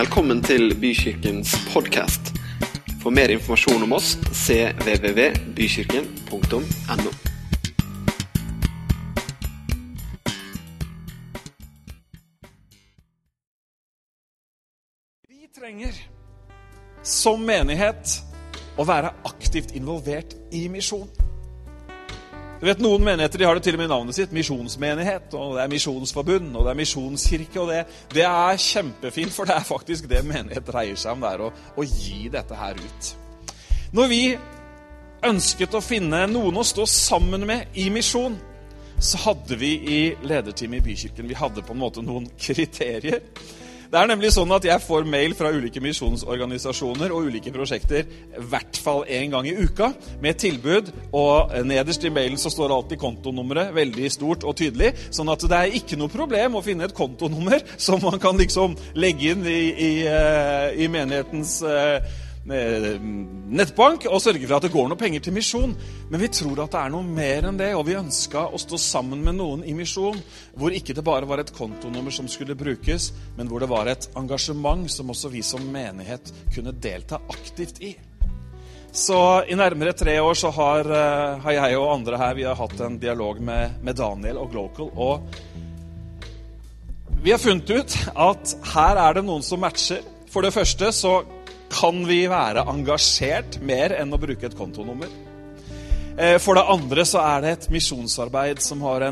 Velkommen til Bykirkens podkast. For mer informasjon om oss cvvvbykirken.no. Vi trenger som menighet å være aktivt involvert i misjon. Du vet, Noen menigheter de har det til og med i navnet sitt. Misjonsmenighet, og det er misjonsforbund og det er misjonskirke. og det, det, er kjempefint, for det er faktisk det menighet dreier seg om. Det er å, å gi dette her ut. Når vi ønsket å finne noen å stå sammen med i misjon, så hadde vi i lederteamet i Bykirken vi hadde på en måte noen kriterier. Det er nemlig sånn at Jeg får mail fra ulike misjonsorganisasjoner og ulike prosjekter i hvert fall én gang i uka med tilbud. og Nederst i mailen så står alltid kontonummeret veldig stort og tydelig. sånn at det er ikke noe problem å finne et kontonummer som man kan liksom legge inn i, i, eh, i menighetens Eh, nettbank og sørge for at det går noe penger til misjon. Men vi tror at det er noe mer enn det, og vi ønska å stå sammen med noen i misjon hvor ikke det bare var et kontonummer som skulle brukes, men hvor det var et engasjement som også vi som menighet kunne delta aktivt i. Så i nærmere tre år så har, eh, har jeg og andre her vi har hatt en dialog med, med Daniel og Glocal. og vi har funnet ut at her er det noen som matcher. For det første så kan vi være engasjert mer enn å bruke et kontonummer. Eh, for det andre så er det et misjonsarbeid som har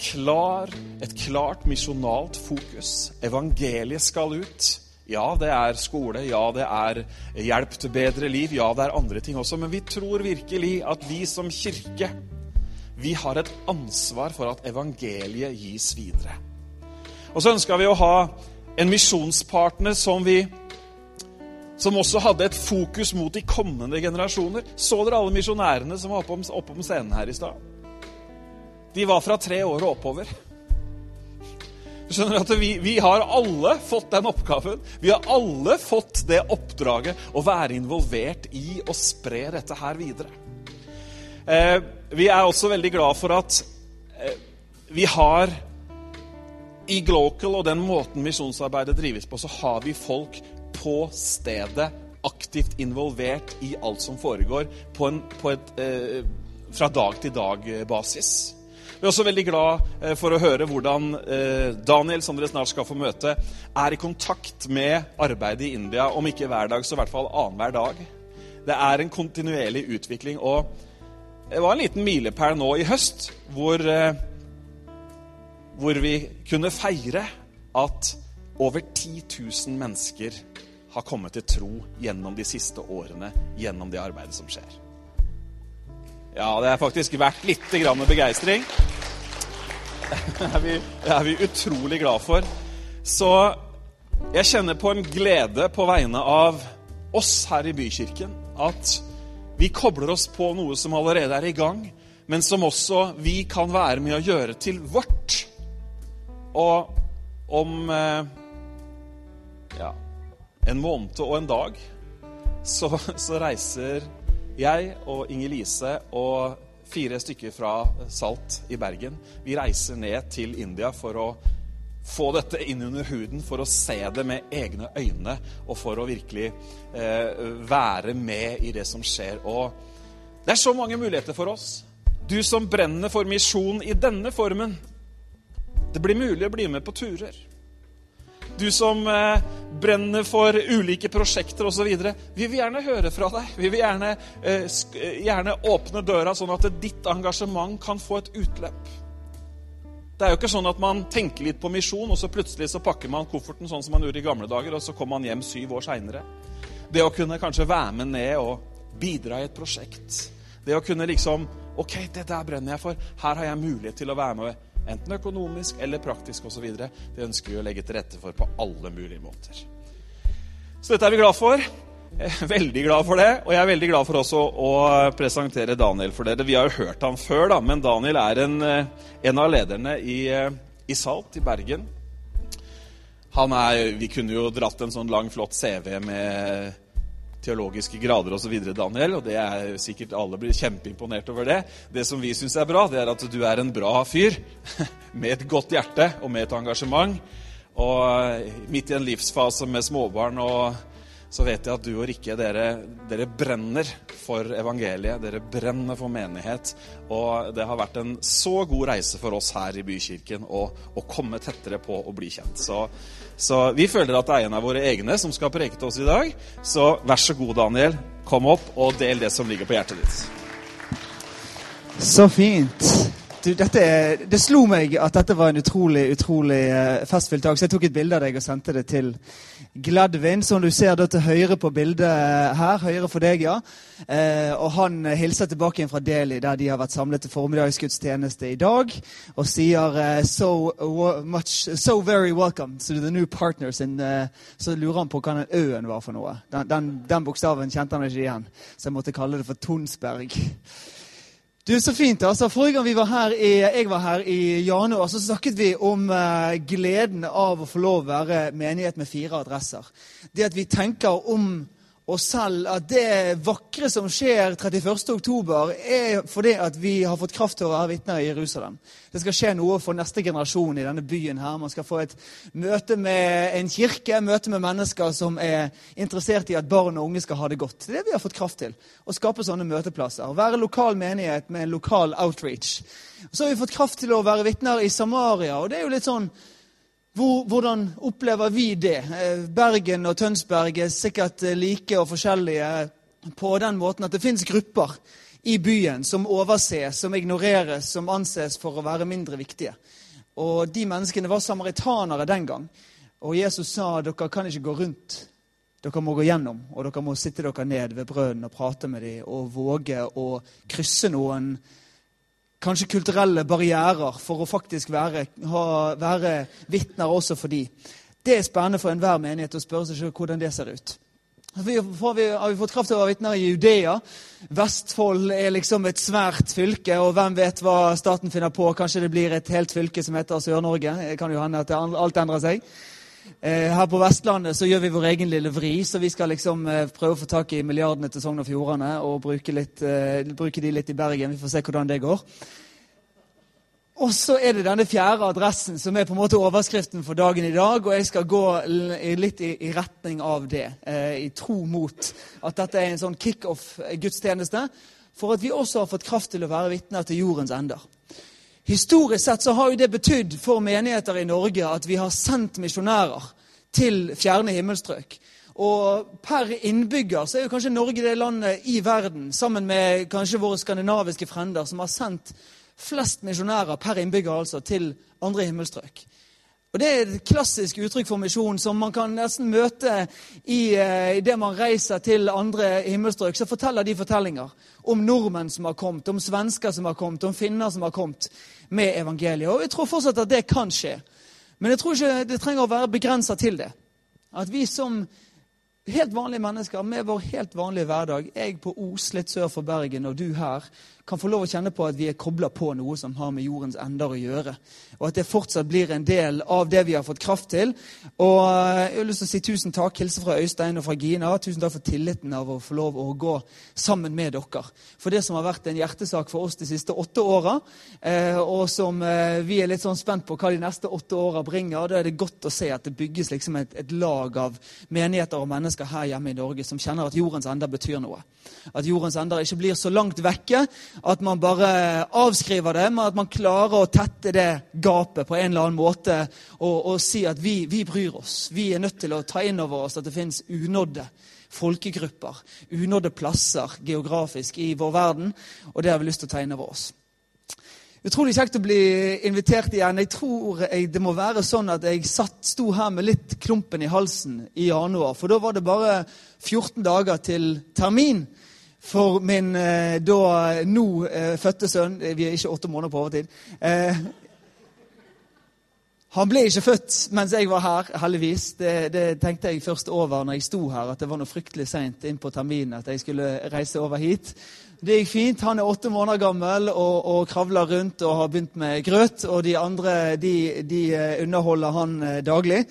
klar, et klart misjonalt fokus. Evangeliet skal ut. Ja, det er skole, ja, det er hjelp til bedre liv, ja, det er andre ting også. Men vi tror virkelig at vi som kirke, vi har et ansvar for at evangeliet gis videre. Og så ønska vi å ha en misjonspartner som vi som også hadde et fokus mot de kommende generasjoner. Så dere alle misjonærene som var oppe om, oppe om scenen her i stad? De var fra tre år og oppover. Du skjønner at vi, vi, har alle fått den oppgaven. Vi har alle fått det oppdraget å være involvert i å spre dette her videre. Eh, vi er også veldig glad for at eh, vi har i Glocal og den måten misjonsarbeidet drives på, så har vi folk på stedet, aktivt involvert i alt som foregår, på, en, på et eh, fra dag til dag-basis. Vi er også veldig glad eh, for å høre hvordan eh, Daniel, som dere snart skal få møte, er i kontakt med arbeidet i India, om ikke hver dag, så i hvert fall annenhver dag. Det er en kontinuerlig utvikling. og det var en liten milepæl nå i høst hvor, eh, hvor vi kunne feire at over 10 000 mennesker har kommet til tro gjennom de siste årene, gjennom det arbeidet som skjer. Ja, det er faktisk verdt litt grann begeistring. Det er, vi, det er vi utrolig glad for. Så jeg kjenner på en glede på vegne av oss her i Bykirken at vi kobler oss på noe som allerede er i gang, men som også vi kan være med å gjøre til vårt. Og om eh, ja, en måned og en dag så, så reiser jeg og Inger-Lise og fire stykker fra Salt i Bergen Vi reiser ned til India for å få dette inn under huden, for å se det med egne øyne og for å virkelig eh, være med i det som skjer. Og det er så mange muligheter for oss. Du som brenner for misjon i denne formen. Det blir mulig å bli med på turer. Du som eh, brenner for ulike prosjekter osv. Vi vil gjerne høre fra deg. Vi vil gjerne, eh, eh, gjerne åpne døra, sånn at ditt engasjement kan få et utløp. Det er jo ikke sånn at man tenker litt på misjon, og så plutselig så pakker man kofferten sånn som man gjorde i gamle dager, og så kommer man hjem syv år seinere. Det å kunne kanskje være med ned og bidra i et prosjekt. Det å kunne liksom Ok, det der brenner jeg for. Her har jeg mulighet til å være med Enten økonomisk eller praktisk osv. Det ønsker vi å legge til rette for på alle mulige måter. Så dette er vi glad for. Veldig glad for det, og jeg er veldig glad for også å presentere Daniel for dere. Vi har jo hørt ham før, da, men Daniel er en, eh, en av lederne i, eh, i, Salt i Bergen. Han er, Vi kunne jo dratt en sånn lang, flott CV med teologiske grader osv., Daniel. Og det er sikkert alle blir kjempeimponert over det. Det som vi syns er bra, det er at du er en bra fyr med et godt hjerte og med et engasjement. Og midt i en livsfase med småbarn og så vet jeg at du og Rikke, dere, dere, brenner for evangeliet. Dere brenner for menighet. Og det har vært en så god reise for oss her i Bykirken å, å komme tettere på å bli kjent. Så, så, vi føler at det er en av våre egne som skal preke til oss i dag. Så vær så god, Daniel. Kom opp og del det som ligger på hjertet ditt. Så fint. Du, dette, det slo meg at dette var en utrolig utrolig uh, festfylt dag, så jeg tok et bilde av deg og sendte det til Gladvin, som du ser da til høyre på bildet uh, her. Høyre for deg, ja. Eh, og han hilser tilbake igjen fra Delhi, der de har vært samlet til formiddagsgudstjeneste i dag, og sier so, much, so very welcome to the new partners. In, så lurer han på hva den ø-en var for noe. Den, den, den bokstaven kjente han ikke igjen, så jeg måtte kalle det for Tonsberg. Du, Så fint. altså. Forrige gang vi var her i, jeg var her i januar, så snakket vi om uh, gleden av å få lov å være menighet med fire adresser. Det at vi tenker om oss selv at det vakre som skjer 31.10, er fordi at vi har fått kraft til å være vitner i Jerusalem. Det skal skje noe for neste generasjon i denne byen. her. Man skal få et møte med en kirke, møte med mennesker som er interessert i at barn og unge skal ha det godt. Det er det vi har fått kraft til. Å skape sånne møteplasser. Være lokal menighet med en lokal outreach. Så har vi fått kraft til å være vitner i Samaria. og det er jo litt sånn hvordan opplever vi det? Eh, Bergen og Tønsberg er sikkert eh, like og forskjellige på den måten at det fins grupper i byen som overses, som ignoreres, som anses for å være mindre viktige. Og De menneskene var samaritanere den gang. Og Jesus sa dere kan ikke gå rundt. Dere må gå gjennom, og dere må sitte dere ned ved brønnen og prate med dem og våge å krysse noen kanskje kulturelle barrierer for å faktisk være, ha, være vitner også for de. Det er spennende for enhver menighet å spørre seg selv hvordan det ser ut. Vi, har vi fått kraft til å være vitner i Judea? Vestfold er liksom et svært fylke, og hvem vet hva staten finner på? Kanskje det blir et helt fylke som heter Sør-Norge? Det kan jo hende at alt endrer seg. Eh, her på Vestlandet så gjør vi vår egen lille vri, så vi skal liksom eh, prøve å få tak i milliardene til Sogn og Fjordane og bruke, litt, eh, bruke de litt i Bergen. Vi får se hvordan det går. Og så er det denne fjerde adressen som er på en måte overskriften for dagen i dag. Og jeg skal gå litt i, i retning av det, i tro mot at dette er en sånn kickoff-gudstjeneste. For at vi også har fått kraft til å være vitner til jordens ender. Historisk sett så har jo det betydd for menigheter i Norge at vi har sendt misjonærer til fjerne himmelstrøk. Og per innbygger så er jo kanskje Norge det landet i verden, sammen med kanskje våre skandinaviske frender, som har sendt flest misjonærer per innbygger altså til andre himmelstrøk. Og Det er et klassisk uttrykk for misjon som man kan nesten møte i, eh, i det man reiser til andre himmelstrøk. Så forteller de fortellinger om nordmenn som har kommet, om svensker som har kommet, om finner som har kommet med evangeliet. Og Jeg tror fortsatt at det kan skje. Men jeg tror ikke det trenger å være begrensa til det. At vi som helt vanlige mennesker med vår helt vanlige hverdag, jeg på Os litt sør for Bergen og du her, kan få lov å kjenne på at vi er kobla på noe som har med jordens ender å gjøre. Og at det fortsatt blir en del av det vi har fått kraft til. Og eh, jeg har lyst til å si tusen takk. Hilse fra Øystein og fra Gina. Tusen takk for tilliten av å få lov å gå sammen med dere. For det som har vært en hjertesak for oss de siste åtte åra, eh, og som eh, vi er litt sånn spent på hva de neste åtte åra bringer, da er det godt å se at det bygges liksom et, et lag av menigheter og mennesker her hjemme i Norge som kjenner at jordens ender betyr noe. At jordens ender ikke blir så langt vekke at man bare avskriver det, men at man klarer å tette det gapet på en eller annen måte og, og si at vi, vi, bryr oss. Vi er nødt til å ta inn over oss at det finnes unådde folkegrupper, unådde plasser geografisk i vår verden, og det har vi lyst til å ta inn over oss. Utrolig kjekt å bli invitert igjen. Jeg tror jeg, det må være sånn at jeg satt, sto her med litt klumpen i halsen i januar. For da var det bare 14 dager til termin for min eh, da nå eh, fødte sønn Vi er ikke åtte måneder på overtid. Eh, han ble ikke født mens jeg var her, heldigvis. Det, det, tenkte jeg først over når jeg sto her, at det var noe fryktelig seint inn på terminen at jeg skulle reise over hit. Det gikk fint. Han er åtte måneder gammel og, og kravler rundt og har begynt med grøt. Og de andre de, de underholder han daglig.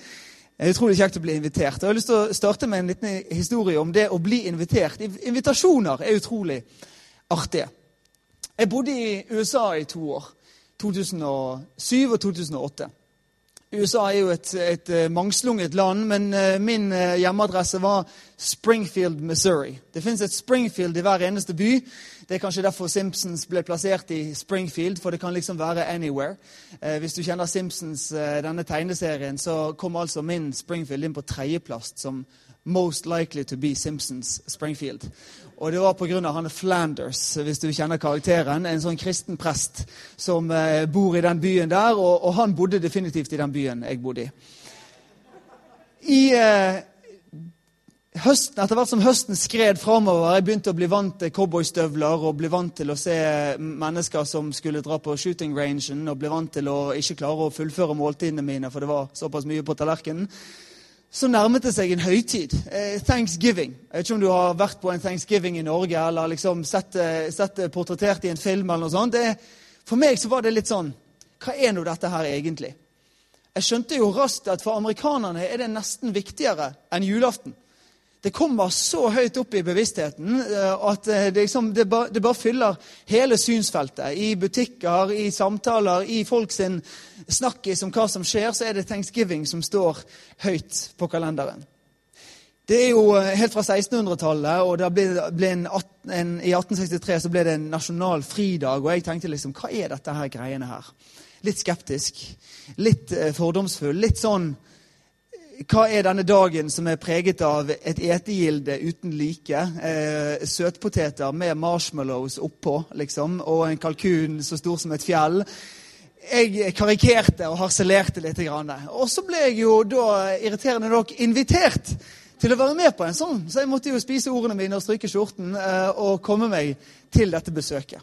Det er utrolig kjekt å bli invitert. Jeg har lyst til å starte med en liten historie om det å bli invitert. Invitasjoner er utrolig artige. Jeg bodde i USA i to år. 2007 og 2008. USA er jo et, et eh, mangslunget land, men eh, min eh, hjemmeadresse var Springfield, Missouri. Det fins et Springfield i hver eneste by. Det er kanskje derfor Simpsons ble plassert i Springfield, for det kan liksom være anywhere. Hvis du kjenner Simpsons, denne tegneserien, så kom altså min Springfield inn på tredjeplass som most likely to be Simpsons Springfield. Og det var pga. han Flanders, hvis du kjenner karakteren. En sånn kristen prest som eh, bor i den byen der. Og, og, han bodde definitivt i den byen jeg bodde i. I eh, høsten, Etter hvert som høsten skred framover, jeg begynte å bli vant til cowboystøvler og bli vant til å se mennesker som skulle dra på shooting rangen, og ble vant til å ikke klare å fullføre måltidene mine, for det var såpass mye på tallerkenen så nærmet det seg en høytid. Eh, thanksgiving. Jeg vet ikke om du har vært på en thanksgiving i Norge eller liksom sett, eh, sett det portrettert i en film. eller noe sånt. Det, for meg så var det litt sånn Hva er nå dette her egentlig? Jeg skjønte jo raskt at for amerikanerne er det nesten viktigere enn julaften. Det kommer så høyt opp i bevisstheten eh, at det, liksom, det, bare, det, bare, fyller hele synsfeltet. I butikker, i samtaler, i folks snakkis om hva som skjer, så er det thanksgiving som står høyt på kalenderen. Det er jo eh, helt fra 1600-tallet, og ble, ble en, en, i 1863 så ble det en nasjonal fridag. Og jeg tenkte liksom Hva er dette her greiene her? Litt skeptisk. Litt eh, fordomsfull. Litt sånn hva er denne dagen som er preget av et etegilde uten like? Eh, søtpoteter med marshmallows oppå, liksom, og en kalkun så stor som et fjell. Jeg karikerte og harselerte litt. Og så ble jeg jo da irriterende nok invitert til å være med på en sånn. Så jeg måtte jo spise ordene mine og stryke skjorten eh, og komme meg til dette besøket.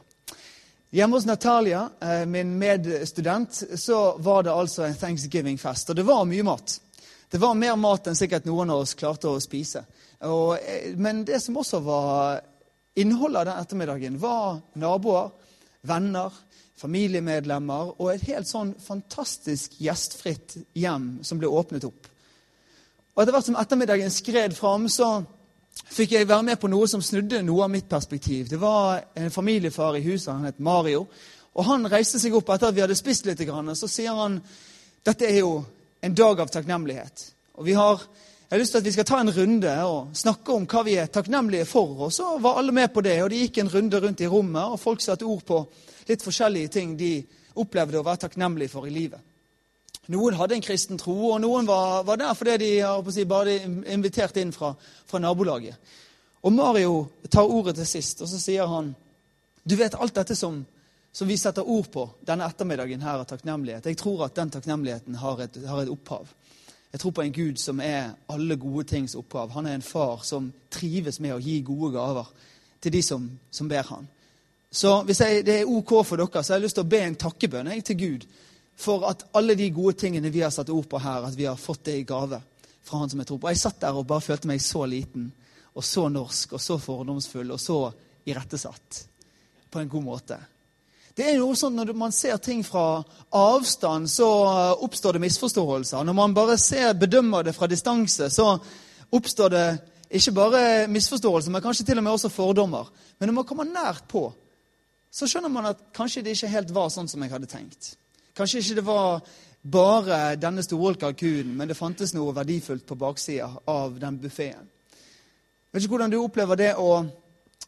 Hjemme hos Natalia, eh, min medstudent, så var det altså en thanksgiving-fest. Og det var mye mat. Det var mer mat enn sikkert noen av oss klarte å spise. Og, eh, men det som også var innholdet av den ettermiddagen, var naboer, venner, familiemedlemmer og et helt sånn fantastisk gjestfritt hjem som ble åpnet opp. Og Etter hvert som ettermiddagen skred fram, så fikk jeg være med på noe som snudde noe av mitt perspektiv. Det var en familiefar i huset, han het Mario. Og Han reiste seg opp etter at vi hadde spist litt. og Så sier han dette er jo en dag av takknemlighet. Og vi har, Jeg har lyst til at vi skal ta en runde og snakke om hva vi er takknemlige for. Og så var alle med på det, og det gikk en runde rundt i rommet, og folk satte ord på litt forskjellige ting de opplevde å være takknemlige for i livet. Noen hadde en kristen tro, og noen var, var der fordi de si, bare invitert inn fra, fra, nabolaget. Og Mario tar ordet til sist, og så sier han Du vet alt dette som som vi setter ord på denne ettermiddagen her av takknemlighet. Jeg tror at den takknemligheten har et, har et, opphav. Jeg tror på en Gud som er alle gode tings opphav. Han er en far som trives med å gi gode gaver til de som, som ber han. Så hvis jeg, det er OK for dere, så har jeg lyst til å be en takkebønn til Gud for at alle de gode tingene vi har satt ord på her, at vi har fått det i gave fra Han som jeg tror på. Jeg satt der og bare følte meg så liten og så norsk og så fordomsfull og så irettesatt på en god måte. Det er jo sånn Når man ser ting fra avstand, så oppstår det misforståelser. Når man bare ser, bedømmer det fra distanse, så oppstår det ikke bare misforståelser, men kanskje til og med også fordommer. Men når man kommer nært på, så skjønner man at kanskje det ikke helt var sånn som jeg hadde tenkt. Kanskje ikke det var bare denne store kalkunen, men det fantes noe verdifullt på baksida av den buffeen. Vet ikke hvordan du opplever det å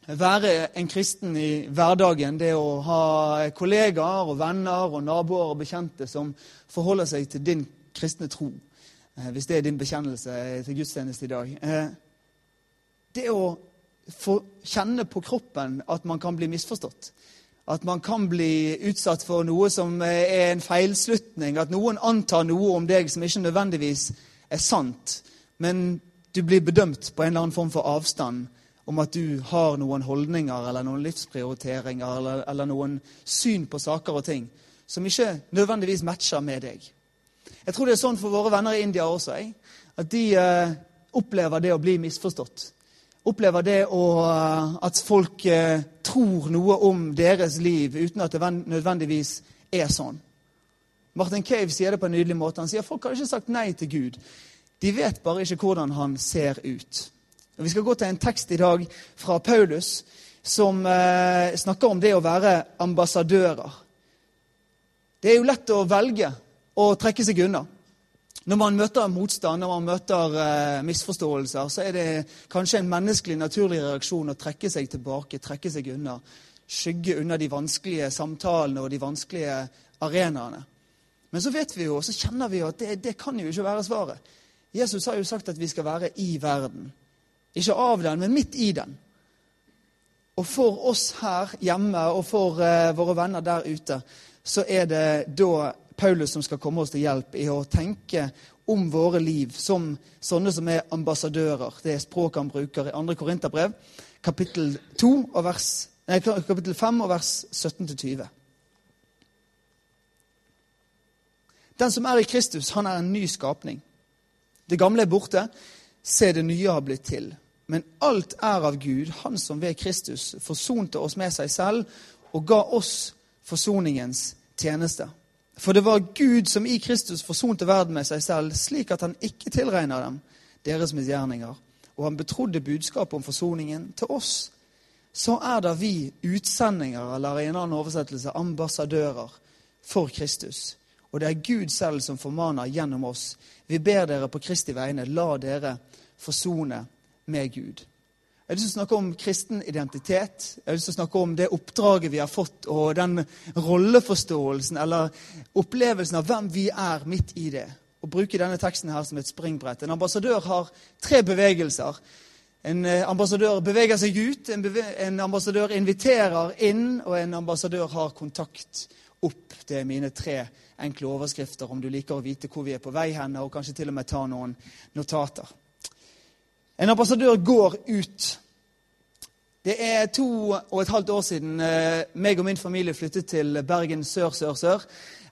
være en kristen i hverdagen, det å ha kollegaer og venner og naboer og bekjente som forholder seg til din kristne tro, eh, hvis det er din bekjennelse til gudstjeneste i dag. Eh, det å få kjenne på kroppen at man kan bli misforstått. At man kan bli utsatt for noe som er en feilslutning. At noen antar noe om deg som ikke nødvendigvis er sant. Men du blir bedømt på en eller annen form for avstand om at du har noen holdninger eller noen livsprioriteringer eller, eller, noen syn på saker og ting som ikke nødvendigvis matcher med deg. Jeg tror det er sånn for våre venner i India også. Jeg. At de eh, opplever det å bli misforstått. Opplever det å, eh, at folk eh, tror noe om deres liv uten at det nødvendigvis er sånn. Martin Cave sier det på en nydelig måte. Han sier at folk har ikke sagt nei til Gud. De vet bare ikke hvordan han ser ut. Og Vi skal gå til en tekst i dag fra Paulus som eh, snakker om det å være ambassadører. Det er jo lett å velge å trekke seg unna. Når man møter motstand, når man møter eh, misforståelser, så er det kanskje en menneskelig, naturlig reaksjon å trekke seg tilbake, trekke seg unna. Skygge unna de vanskelige samtalene og de vanskelige arenaene. Men så vet vi jo, og så kjenner vi jo at det, det kan jo ikke være svaret. Jesus har jo sagt at vi skal være i verden. Ikke av den, men midt i den. Og for oss her hjemme og for uh, våre venner der ute, så er det da Paulus som skal komme oss til hjelp i å tenke om våre liv som sånne som er ambassadører. Det er språket han bruker i 2. Korinterbrev, kapittel, 2 vers, nei, kapittel 5 og vers 17-20. Den som er i Kristus, han er en ny skapning. Det gamle er borte, se det nye har blitt til. Men alt er av Gud, Han som ved Kristus forsonte oss med seg selv og ga oss forsoningens tjeneste. For det var Gud som i Kristus forsonte verden med seg selv, slik at han ikke tilregner dem deres misgjerninger. Og han betrodde budskapet om forsoningen til oss. Så er da vi utsendinger, eller i en annen oversettelse ambassadører, for Kristus. Og det er Gud selv som formaner gjennom oss. Vi ber dere på Kristi vegne, la dere forsone med Gud. Jeg har lyst til å snakke om kristen identitet. Jeg har lyst til å snakke om det oppdraget vi har fått, og den rolleforståelsen eller opplevelsen av hvem vi er midt i det. Og bruke denne teksten her som et springbrett. En ambassadør har tre bevegelser. En eh, ambassadør beveger seg ut, en, en ambassadør inviterer inn, og en ambassadør har kontakt opp. Det er mine tre enkle overskrifter om du liker å vite hvor vi er på vei hen, og kanskje til og med ta noen notater. En ambassadør går ut. Det er to og et halvt år siden eh, meg og min familie flyttet til Bergen sør-sør-sør,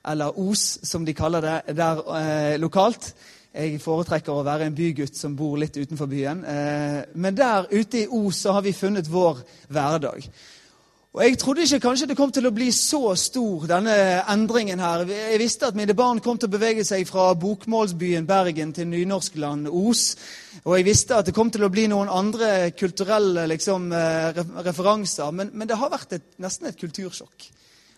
eller Os, som de kaller det der eh, lokalt. Jeg foretrekker å være en bygutt som bor litt utenfor byen. Eh, men der ute i Os så har vi funnet vår hverdag. Og Jeg trodde ikke kanskje det kom til å bli så stor, denne endringen her. Jeg visste at mine barn kom til å bevege seg fra bokmålsbyen Bergen til nynorskland Os. Og jeg visste at det kom til å bli noen andre kulturelle liksom, eh, referanser. Men, men, det har vært et, nesten et kultursjokk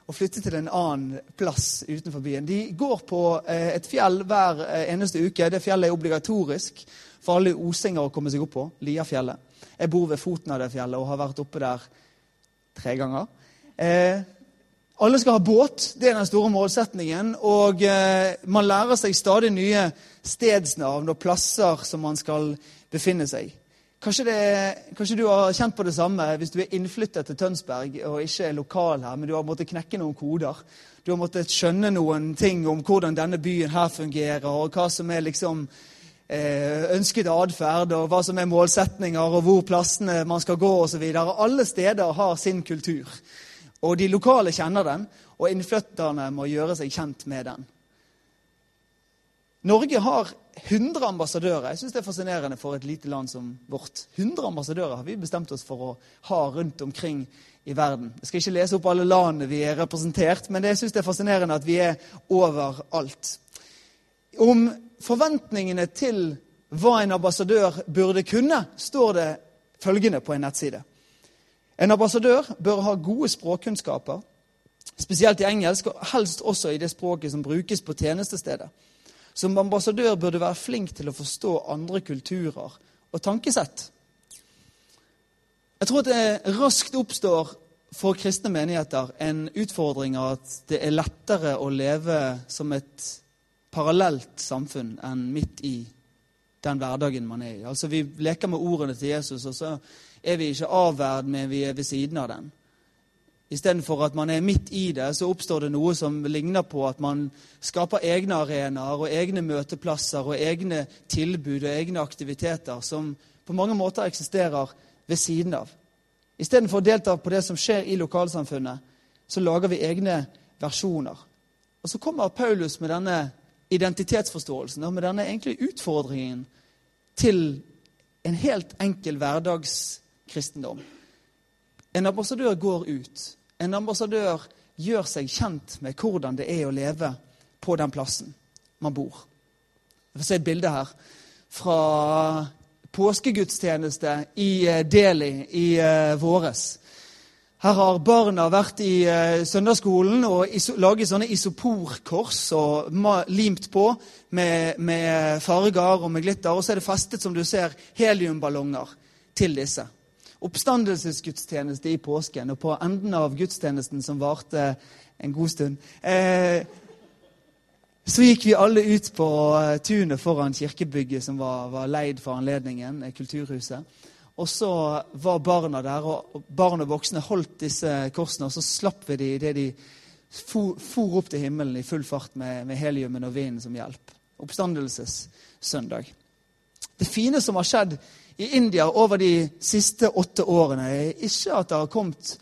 å flytte til en annen plass utenfor byen. De går på eh, et fjell hver eh, eneste uke. Det fjellet er obligatorisk for alle osinger å komme seg opp på. Liafjellet. Jeg bor ved foten av det fjellet og har vært oppe der tre ganger. Eh, alle skal ha båt. Det er den store målsetningen. Og eh, man lærer seg stadig nye stedsnavn og plasser som man skal befinne seg. Kanskje, det, kanskje, du har kjent på det samme hvis du er innflyttet til Tønsberg og ikke er lokal her, men du har måttet knekke noen koder. Du har måttet skjønne noen ting om hvordan denne byen her fungerer, og hva som er liksom ønsket atferd, og hva som er målsetninger, og hvor plassene man skal gå osv. Alle steder har sin kultur. Og de lokale kjenner den, og innflytterne må gjøre seg kjent med den. Norge har 100 ambassadører. Jeg syns det er fascinerende for et lite land som vårt. 100 ambassadører har vi bestemt oss for å ha rundt omkring i verden. Jeg skal ikke lese opp alle landene vi er representert, men jeg syns det er fascinerende at vi er overalt. Om forventningene til hva en ambassadør burde kunne, står det følgende på en nettside. En ambassadør bør ha gode språkkunnskaper, spesielt i engelsk, og helst også i det språket som brukes på tjenestestedet. Som ambassadør burde være flink til å forstå andre kulturer og tankesett. Jeg tror at det raskt oppstår for kristne menigheter en utfordring av at det er lettere å leve som et parallelt samfunn enn midt i den hverdagen man er i. Altså Vi leker med ordene til Jesus, og så er vi ikke av verden, men vi er ved siden av den. Istedenfor at man er midt i det, så oppstår det noe som ligner på at man skaper egne arenaer og egne møteplasser og egne tilbud og egne aktiviteter som på mange måter eksisterer ved siden av. Istedenfor å delta på det som skjer i lokalsamfunnet, så lager vi egne versjoner. Og så kommer Paulus med denne identitetsforståelsen men denne egentlig utfordringen til en helt enkel hverdagskristendom. En ambassadør går ut. En ambassadør gjør seg kjent med hvordan det er å leve på den plassen man bor. Jeg får se et bilde her fra påskegudstjeneste i eh, Delhi i uh, våres. Her har barna vært i eh, søndagsskolen og iso, laget sånne isoporkors og ma, limt på med, med, farger og med glitter. Og så er det festet, som du ser, heliumballonger til disse. Oppstandelsesgudstjeneste i påsken, og på enden av gudstjenesten, som varte en god stund, eh, så gikk vi alle ut på eh, tunet foran kirkebygget som var, var leid for anledningen, eh, Kulturhuset. Og så var barna der, og barn og voksne holdt disse korsene, og så slapp vi de idet de for, for, opp til himmelen i full fart med, med heliumen og vinden som hjelp. Oppstandelsessøndag. Det fine som har skjedd i India over de siste åtte årene, er ikke at det har kommet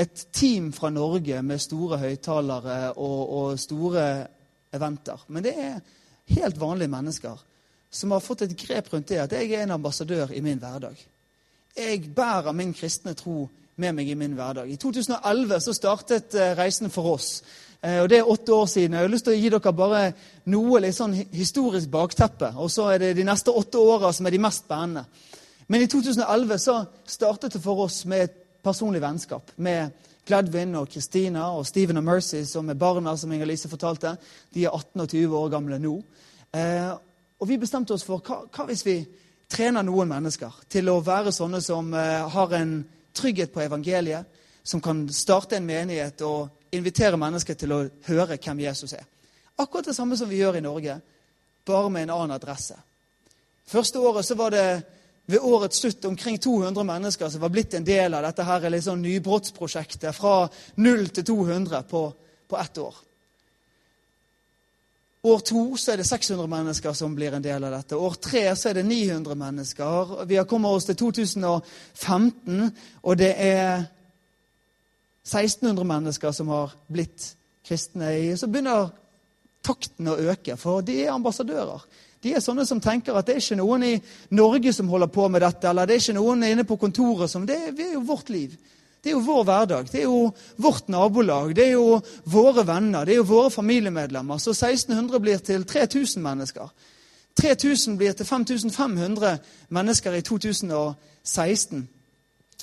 et team fra Norge med store høyttalere og, og store eventer. Men det er helt vanlige mennesker som har fått et grep rundt det at jeg er en ambassadør i min hverdag. Jeg bærer min kristne tro med meg i min hverdag. I 2011 så startet eh, Reisen for oss. Eh, og Det er åtte år siden. Jeg har lyst til å gi dere bare noe litt sånn historisk bakteppe. Og så er det de neste åtte åra som er de mest spennende. Men i 2011 så startet det for oss med et personlig vennskap. Med Gladwin og Kristina og Stephen og Mercy, som er barna som Inger-Lise fortalte. De er 18 og 20 år gamle nå. Eh, og vi bestemte oss for hva, hva hvis vi trener noen mennesker til å være sånne som eh, har en trygghet på evangeliet, som kan starte en menighet og invitere mennesker til å høre hvem Jesus er. Akkurat det samme som vi gjør i Norge, bare med en annen adresse. Første året så var det ved årets slutt omkring 200 mennesker som var blitt en del av dette her, liksom nybrottsprosjektet fra 0 til 200 på, på ett år. År to så er det 600 mennesker som blir en del av dette. År tre så er det 900 mennesker. Vi har kommet oss til 2015, og det er 1600 mennesker som har blitt kristne. Så begynner takten å øke, for de er ambassadører. De er sånne som tenker at det er ikke noen i Norge som holder på med dette, eller det er ikke noen inne på kontoret som Det er jo vårt liv. Det er jo vår hverdag. Det er jo vårt nabolag. Det er jo våre venner. Det er jo våre familiemedlemmer. Så 1600 blir til 3000 mennesker. 3000 blir til 5500 mennesker i 2016.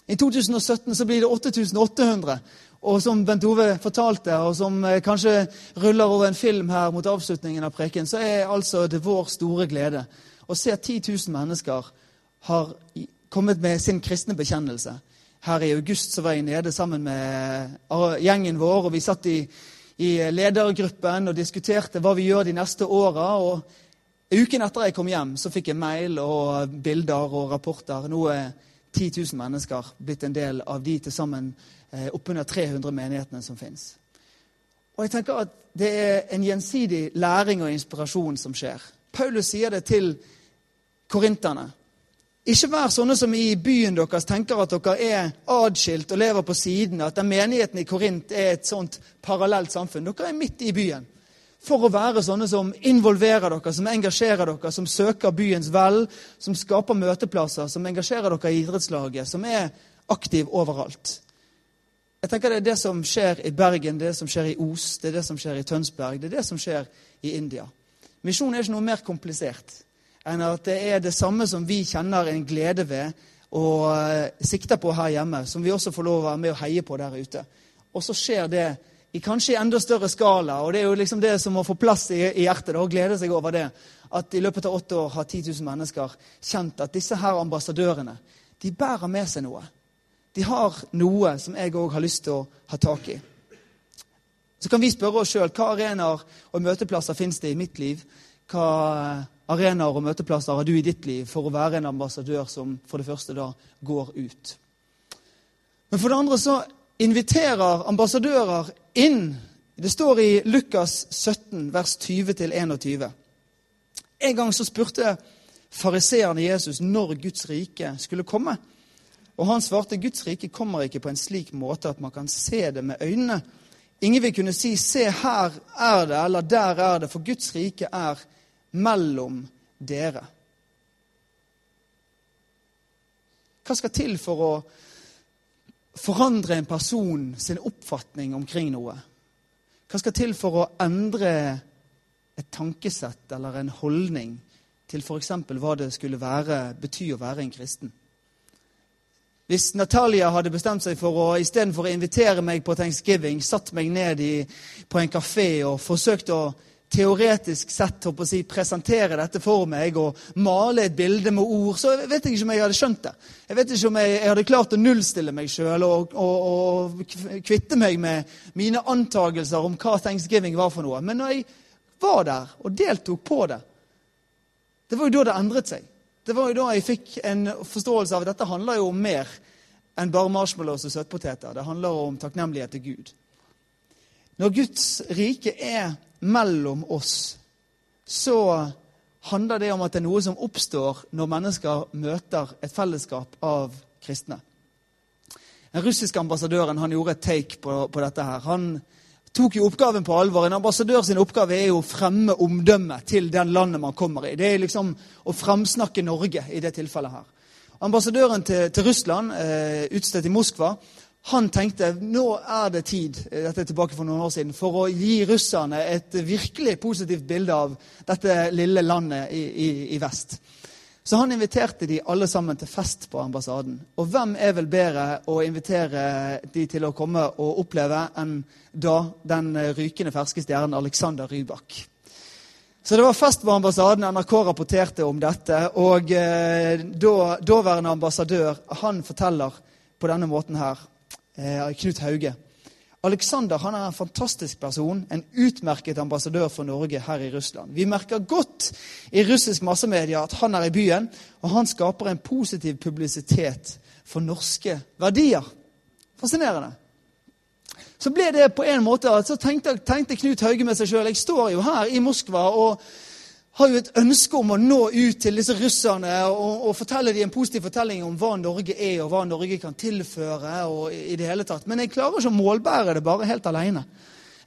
I 2017 så blir det 8800. Og som Bent Ove fortalte, og som eh, kanskje ruller over en film her mot avslutningen av preken, så er altså det vår store glede å se at 10 000 mennesker har kommet med sin kristne bekjennelse her i august så var jeg nede sammen med eh, gjengen vår, og vi satt i, i ledergruppen og diskuterte hva vi gjør de neste åra. Uken etter jeg kom hjem, så fikk jeg mail og bilder og rapporter. Nå er 10 000 mennesker blitt en del av de til sammen eh, oppunder 300 menighetene som fins. Og jeg tenker at Det er en gjensidig læring og inspirasjon som skjer. Paulus sier det til korinterne. Ikke vær sånne som i byen deres tenker at dere er adskilt og lever på siden. At den menigheten i Korint er et sånt parallelt samfunn. Dere er midt i byen. For å være sånne som involverer dere, som engasjerer dere, som søker byens vel, som skaper møteplasser, som engasjerer dere i idrettslaget, som er aktiv overalt. Jeg tenker Det er det som skjer i Bergen, det som skjer i Os, det er det som skjer i Tønsberg, det er det som skjer i India. Misjon er ikke noe mer komplisert enn at det er det samme som vi kjenner en glede ved og eh, sikter på her hjemme, som vi også får lov å være med og heie på der ute. Og så skjer det i kanskje enda større skala, og det er jo liksom det som må få plass i, i hjertet, og glede seg over det, at i løpet av åtte år har 10 000 mennesker kjent at disse her ambassadørene de bærer med seg noe. De har noe som jeg òg har lyst til å ha tak i. Så kan vi spørre oss sjøl hva arenaer og møteplasser fins det i mitt liv? Hva arenaer og møteplasser har du i ditt liv for å være en ambassadør som for det første da går ut? Men for det andre så inviterer ambassadører inn. Det står i Lukas 17, vers 20-21. En gang så spurte fariseerne Jesus når Guds rike skulle komme. Og han svarte Guds rike kommer ikke på en slik måte at man kan se det med øynene. Ingen vil kunne si 'se, her er det', eller 'der er det', for Guds rike er mellom dere. Hva skal til for å forandre en person sin oppfatning omkring noe? Hva skal til for å endre et tankesett eller en holdning til f.eks. hva det skulle være, bety å være en kristen? Hvis Natalia hadde bestemt seg for å istedenfor å invitere meg på thanksgiving, satt meg ned i, på en kafé og forsøkt å teoretisk sett å si, presentere dette for meg og male et bilde med ord, så jeg vet ikke om jeg hadde skjønt det. Jeg vet ikke om jeg, jeg hadde klart å nullstille meg sjøl og, og, og, kvitte meg med mine antagelser om hva thanksgiving var for noe. Men når jeg var der og deltok på det, det var jo da det endret seg. Det var jo da jeg fikk en forståelse av at dette handler jo om mer enn bare marshmallows og søtpoteter. Det handler om takknemlighet til Gud. Når Guds rike er mellom oss, så handler det om at det er noe som oppstår når mennesker møter et fellesskap av kristne. Den russiske ambassadøren han gjorde et take på, på dette. her. Han tok jo oppgaven på alvor. En ambassadør sin oppgave er jo å fremme omdømmet til den landet man kommer i. Det er liksom å fremsnakke Norge i det tilfellet her. Ambassadøren til, til Russland, eh, utstedt i Moskva, han tenkte nå er det tid dette er tilbake for noen år siden, for å gi russerne et virkelig positivt bilde av dette lille landet i, i, i vest. Så han inviterte de alle sammen til fest på ambassaden. Og hvem er vel bedre å invitere de til å komme og oppleve enn da den rykende ferske stjernen Alexander Rybak? Så det var fest på ambassaden. NRK rapporterte om dette. Og eh, daværende ambassadør han forteller på denne måten her eh, Knut Hauge. Alexander han er en fantastisk person, en utmerket ambassadør for Norge her i Russland. Vi merker godt i russisk massemedia at han er i byen, og han skaper en positiv publisitet for norske verdier. Fascinerende. Så ble det på en måte, at så tenkte, tenkte Knut Hauge med seg sjøl Jeg står jo her i Moskva og har jo et ønske om å nå ut til disse russerne og, og, fortelle dem en positiv fortelling om hva Norge er, og hva Norge kan tilføre. og i det hele tatt. Men jeg klarer ikke å målbære det bare helt alene.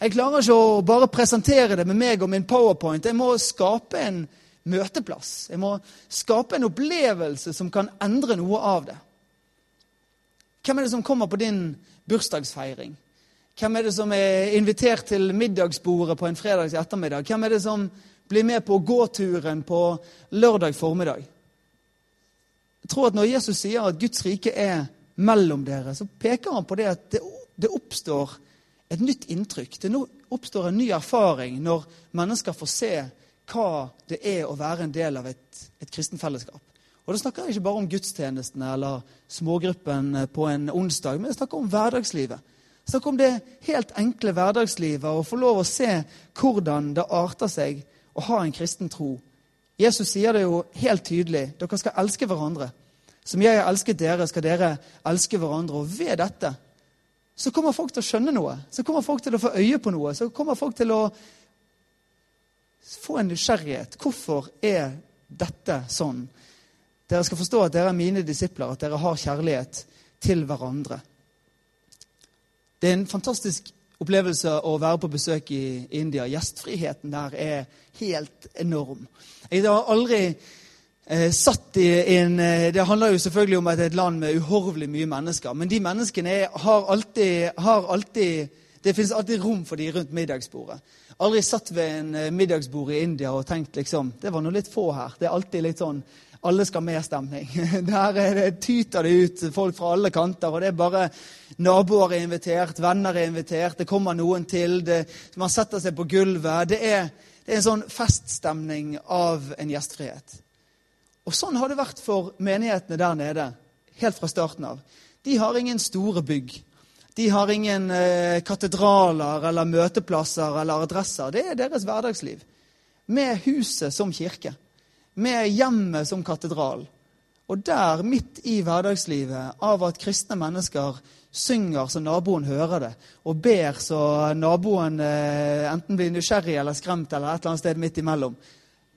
Jeg klarer ikke å bare presentere det med meg og min powerpoint. Jeg må skape en møteplass. Jeg må skape en opplevelse som kan endre noe av det. Hvem er det som kommer på din bursdagsfeiring? Hvem er det som er invitert til middagsbordet på en fredags ettermiddag? Hvem er det som bli med på gåturen på lørdag formiddag. Jeg tror at Når Jesus sier at Guds rike er mellom dere, så peker han på det at det, det oppstår et nytt inntrykk. Det oppstår en ny erfaring når mennesker får se hva det er å være en del av et, et kristent fellesskap. Og Da snakker jeg ikke bare om gudstjenestene eller smågruppen på en onsdag, men jeg snakker om hverdagslivet. Jeg snakker om det helt enkle hverdagslivet og få lov å se hvordan det arter seg å ha en kristen tro. Jesus sier det jo helt tydelig. Dere skal elske hverandre. Som jeg har elsket dere, skal dere elske hverandre. Og ved dette så kommer folk til å skjønne noe. Så kommer folk til å få øye på noe. Så kommer folk til å få en nysgjerrighet. Hvorfor er dette sånn? Dere skal forstå at dere er mine disipler, at dere har kjærlighet til hverandre. Det er en fantastisk opplevelse å være på besøk i India. Gjestfriheten der er helt enorm. Jeg har aldri eh, satt i en eh, Det handler jo selvfølgelig om at det er et land med uhorvelig mye mennesker. Men de menneskene er, har, alltid, har alltid Det finnes alltid rom for de rundt middagsbordet. Aldri satt ved en eh, middagsbord i India og tenkt liksom Det var nå litt få her. Det er alltid litt sånn alle skal med-stemning. Der det, tyter det ut folk fra alle kanter. og det er bare Naboer er invitert, venner er invitert, det kommer noen til. Det, man setter seg på gulvet. Det er, det er en sånn feststemning av en gjestfrihet. Og Sånn har det vært for menighetene der nede helt fra starten av. De har ingen store bygg. De har ingen eh, katedraler eller møteplasser eller adresser. Det er deres hverdagsliv. Med huset som kirke med hjemmet som katedral. Og der, midt i hverdagslivet, av at kristne mennesker synger så naboen hører det, og ber så naboen eh, enten blir nysgjerrig eller skremt eller et eller annet sted midt imellom,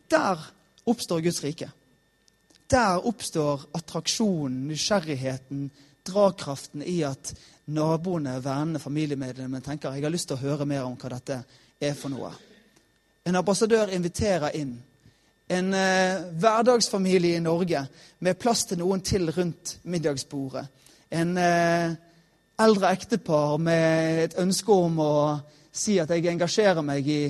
der oppstår Guds rike. Der oppstår attraksjonen, nysgjerrigheten, dragkraften i at naboene, vennene, familiemedlemmene tenker jeg har lyst til å høre mer om hva dette er for noe. En ambassadør inviterer inn en eh, hverdagsfamilie i Norge med plass til noen til rundt middagsbordet. En eh, eldre ektepar med et ønske om å si at jeg engasjerer meg i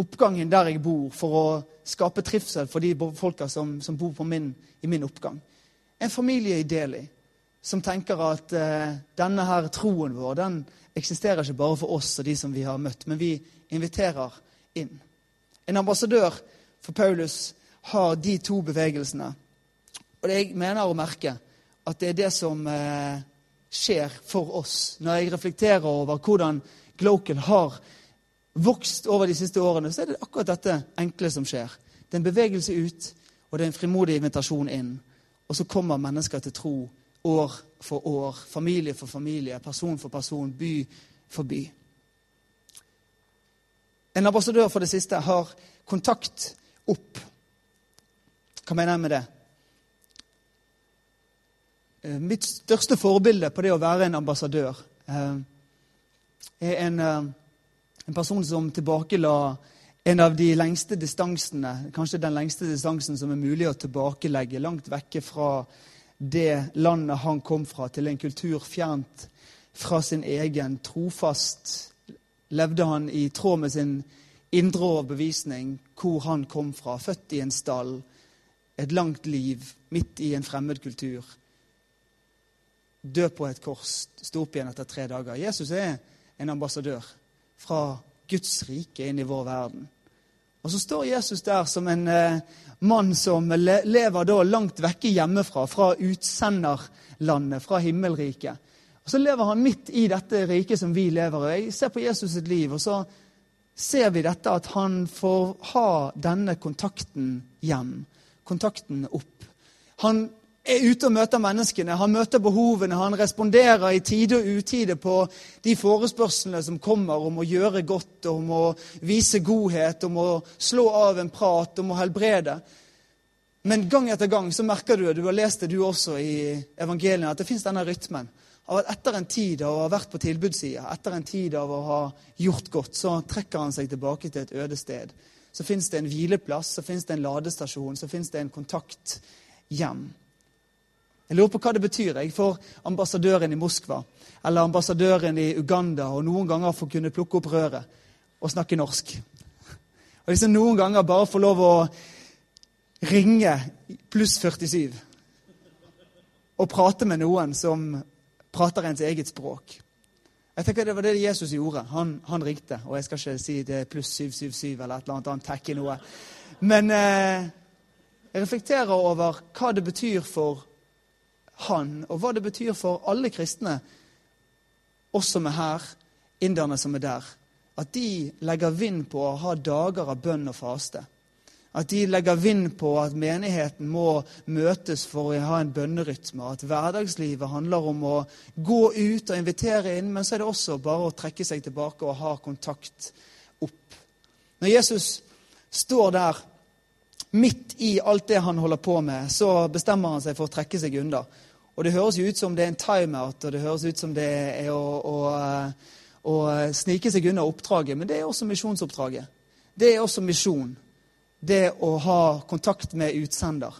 oppgangen der jeg bor, for å skape trivsel for de folka som, som bor min, i min oppgang. En familie i Delhi som tenker at eh, denne her troen vår den eksisterer ikke bare for oss og de som vi har møtt, men vi inviterer inn. En ambassadør for Paulus har de to bevegelsene. Og det jeg mener å merke, at det er det som eh, skjer for oss. Når jeg reflekterer over hvordan Glocal har vokst over de siste årene, så er det akkurat dette enkle som skjer. Det er en bevegelse ut, og det er en frimodig invitasjon inn. Og så kommer mennesker til tro år for år, familie for familie, person for person, by for by. En ambassadør for det siste har kontakt opp. Hva mener jeg med det? Eh, mitt største forbilde på det å være en ambassadør eh, er en, eh, en person som tilbakela en av de lengste distansene, kanskje den lengste distansen som er mulig å tilbakelegge, langt vekke fra det landet han kom fra, til en kultur fjernt fra sin egen. Trofast levde han i tråd med sin indre overbevisning, hvor han kom fra. Født i en stall, et langt liv midt i en fremmed kultur dø på et kors, stå opp igjen etter tre dager. Jesus er en ambassadør fra Guds rike inn i vår verden. Og så står Jesus der som en eh, mann som le lever da langt vekke hjemmefra, fra utsenderlandet, fra himmelriket. Og Så lever han midt i dette riket som vi lever i. Jeg ser på Jesus sitt liv, og så ser vi dette at han får ha denne kontakten hjem. Kontakten opp. Han er ute og møter menneskene. Han møter behovene. Han responderer i tide og utide på de forespørslene som kommer om å gjøre godt, om å vise godhet, om å slå av en prat, om å helbrede. Men gang etter gang så merker du, du har lest det du også i evangeliene, at det fins denne rytmen. Av at etter en tid av å ha vært på tilbudssida, etter en tid av å ha gjort godt, så trekker han seg tilbake til et øde sted. Så fins det en hvileplass, så fins det en ladestasjon, så fins det en kontakt hjem. Jeg lurer på hva det betyr jeg for ambassadøren i Moskva eller ambassadøren i Uganda og noen ganger få kunne plukke opp røret og snakke norsk. Og liksom noen ganger bare få lov å ringe pluss 47 og prate med noen som prater ens eget språk. Jeg tenker Det var det Jesus gjorde. Han, han ringte. Og jeg skal ikke si det er pluss 777 eller et eller annet annet tacky noe. Men eh, jeg reflekterer over hva det betyr for han, og hva det betyr for alle kristne, oss som er her, inderne som er der. At de legger vind på å ha dager av bønn og faste. At de legger vind på at menigheten må møtes for å ha en bønnerytme. At hverdagslivet handler om å gå ut og invitere inn, men så er det også bare å trekke seg tilbake og ha kontakt opp. Når Jesus står der midt i alt det han holder på med, så bestemmer han seg for å trekke seg unna. Og det høres jo ut som det er en timeout, og det høres ut som det er å, å, å snike seg unna oppdraget. Men det er også misjonsoppdraget. Det er også misjon. Det å ha kontakt med utsender.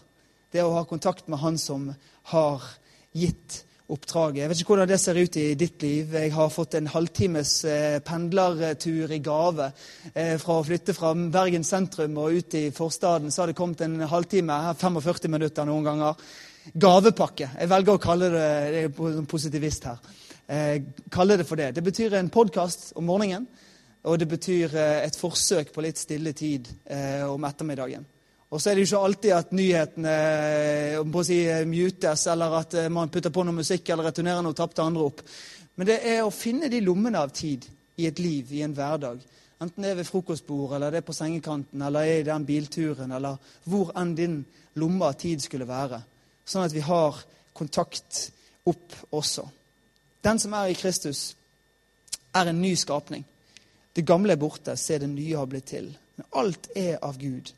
Det å ha kontakt med han som har gitt oppdraget. Jeg vet ikke hvordan det ser ut i ditt liv. Jeg har fått en halvtimes eh, pendlertur i gave. Eh, fra å flytte fra Bergen sentrum og ut i forstaden så har det kommet en halvtime, 45 minutter noen ganger gavepakke. Jeg velger å kalle det det er positivist her. Eh, kalle det for det. Det betyr en podkast om morgenen, og det betyr eh, et forsøk på litt stille tid eh, om ettermiddagen. Og så er det jo ikke alltid at nyhetene eh, på si, mutes, eller at man putter på noe musikk eller returnerer noe tapte andre opp. Men det er å finne de lommene av tid i et liv, i en hverdag. Enten det er ved frokostbordet, eller det er på sengekanten, eller er i den bilturen, eller hvor enn din lomme av tid skulle være sånn at vi har kontakt opp også. Den som er i Kristus, er en ny skapning. Det gamle er borte, se det nye har blitt til. Men alt er av Gud.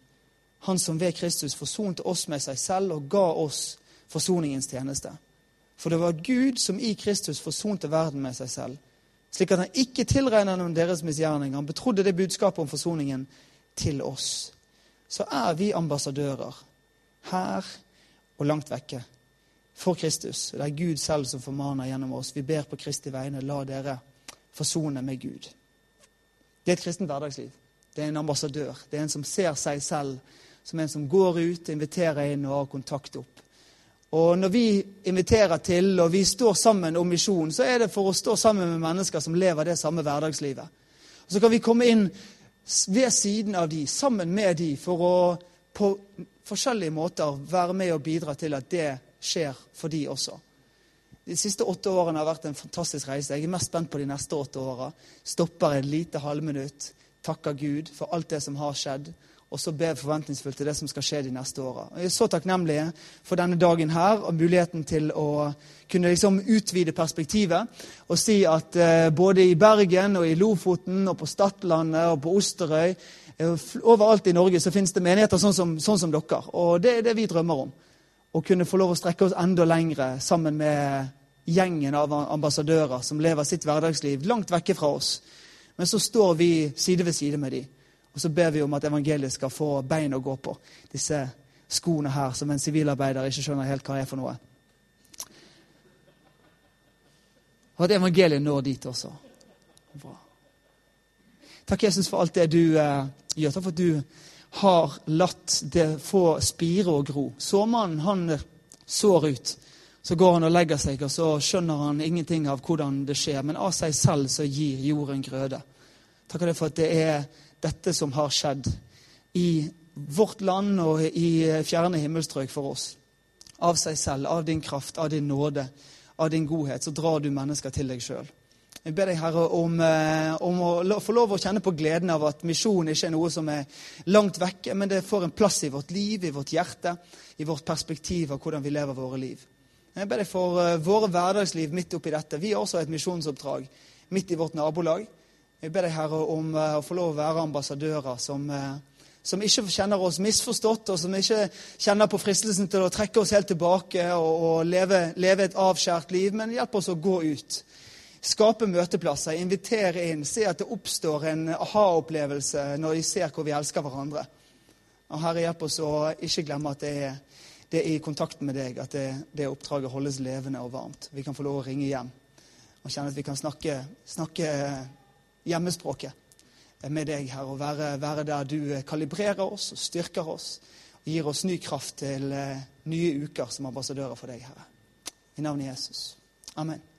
Han som ved Kristus forsonte oss med seg selv og ga oss forsoningens tjeneste. For det var Gud som i Kristus forsonte verden med seg selv, slik at han ikke tilregner noen deres misgjerning. Han betrodde det budskapet om forsoningen til oss. Så er vi ambassadører her og langt vekke for Kristus. Det er Gud selv som formaner gjennom oss. Vi ber på Kristi vegne, la dere forsone med Gud. Det er et kristent hverdagsliv. Det er en ambassadør. Det er en som ser seg selv som en som går ut, inviterer inn og har kontakt opp. Og når vi inviterer til og vi står sammen om misjon, så er det for å stå sammen med mennesker som lever det samme hverdagslivet. Og Så kan vi komme inn ved siden av de, sammen med de, for å på forskjellige måter være med og bidra til at det skjer for de også. De siste åtte årene har vært en fantastisk reise. Jeg er mest spent på de neste åtte åra. Stopper et lite halvminutt, takker Gud for alt det som har skjedd, og så ber forventningsfullt til det som skal skje de neste åra. Jeg er så takknemlig for denne dagen her og muligheten til å kunne liksom utvide perspektivet og si at eh, både i Bergen og i Lofoten og på Stadlandet og på Osterøy eh, Overalt i Norge så finnes det menigheter sånn som, sånn som dere. Og det er det vi drømmer om. Å kunne få lov å strekke oss enda lengre sammen med gjengen av ambassadører som lever sitt hverdagsliv langt vekke fra oss. Men så står vi side ved side med dem. Og så ber vi om at evangeliet skal få bein å gå på. Disse skoene her, som en sivilarbeider ikke skjønner helt hva er for noe. Og at evangeliet når dit også. Bra. Takk, Jesus, for alt det du eh, gjør. Takk for at du har latt det få spire og gro. Såmannen, han sår ut. Så går han og legger seg, og så skjønner han ingenting av hvordan det skjer. Men av seg selv så gir jorden grøde. Takk for at det er dette som har skjedd i vårt land og i fjerne himmelstrøk for oss. Av seg selv, av din kraft, av din nåde, av din godhet, så drar du mennesker til deg sjøl. Jeg ber deg, Herre, om, eh, om, å få lov å kjenne på gleden av at misjon ikke er noe som er langt vekke, men det får en plass i vårt liv, i vårt hjerte, i vårt perspektiv av hvordan vi lever våre liv. Jeg ber deg for uh, våre hverdagsliv midt oppi dette. Vi har også et misjonsoppdrag midt i vårt nabolag. Jeg ber deg, Herre, om uh, å få lov å være ambassadører som, som, ikke kjenner oss misforstått, og som ikke kjenner på fristelsen til å trekke oss helt tilbake og, og leve, leve, et avskjært liv, men hjelp oss å gå ut. Skape møteplasser, invitere inn, se at det oppstår en aha-opplevelse når de ser hvor vi elsker hverandre. Og Herre, hjelp oss å ikke glemme at det er, det er i kontakten med deg at det, det oppdraget holdes levende og varmt. Vi kan få lov å ringe hjem og kjenne at vi kan snakke, snakke hjemmespråket med deg, her, og være, være, der du kalibrerer oss og styrker oss og gir oss ny kraft til eh, nye uker som ambassadører for deg, Herre. I navnet Jesus. Amen.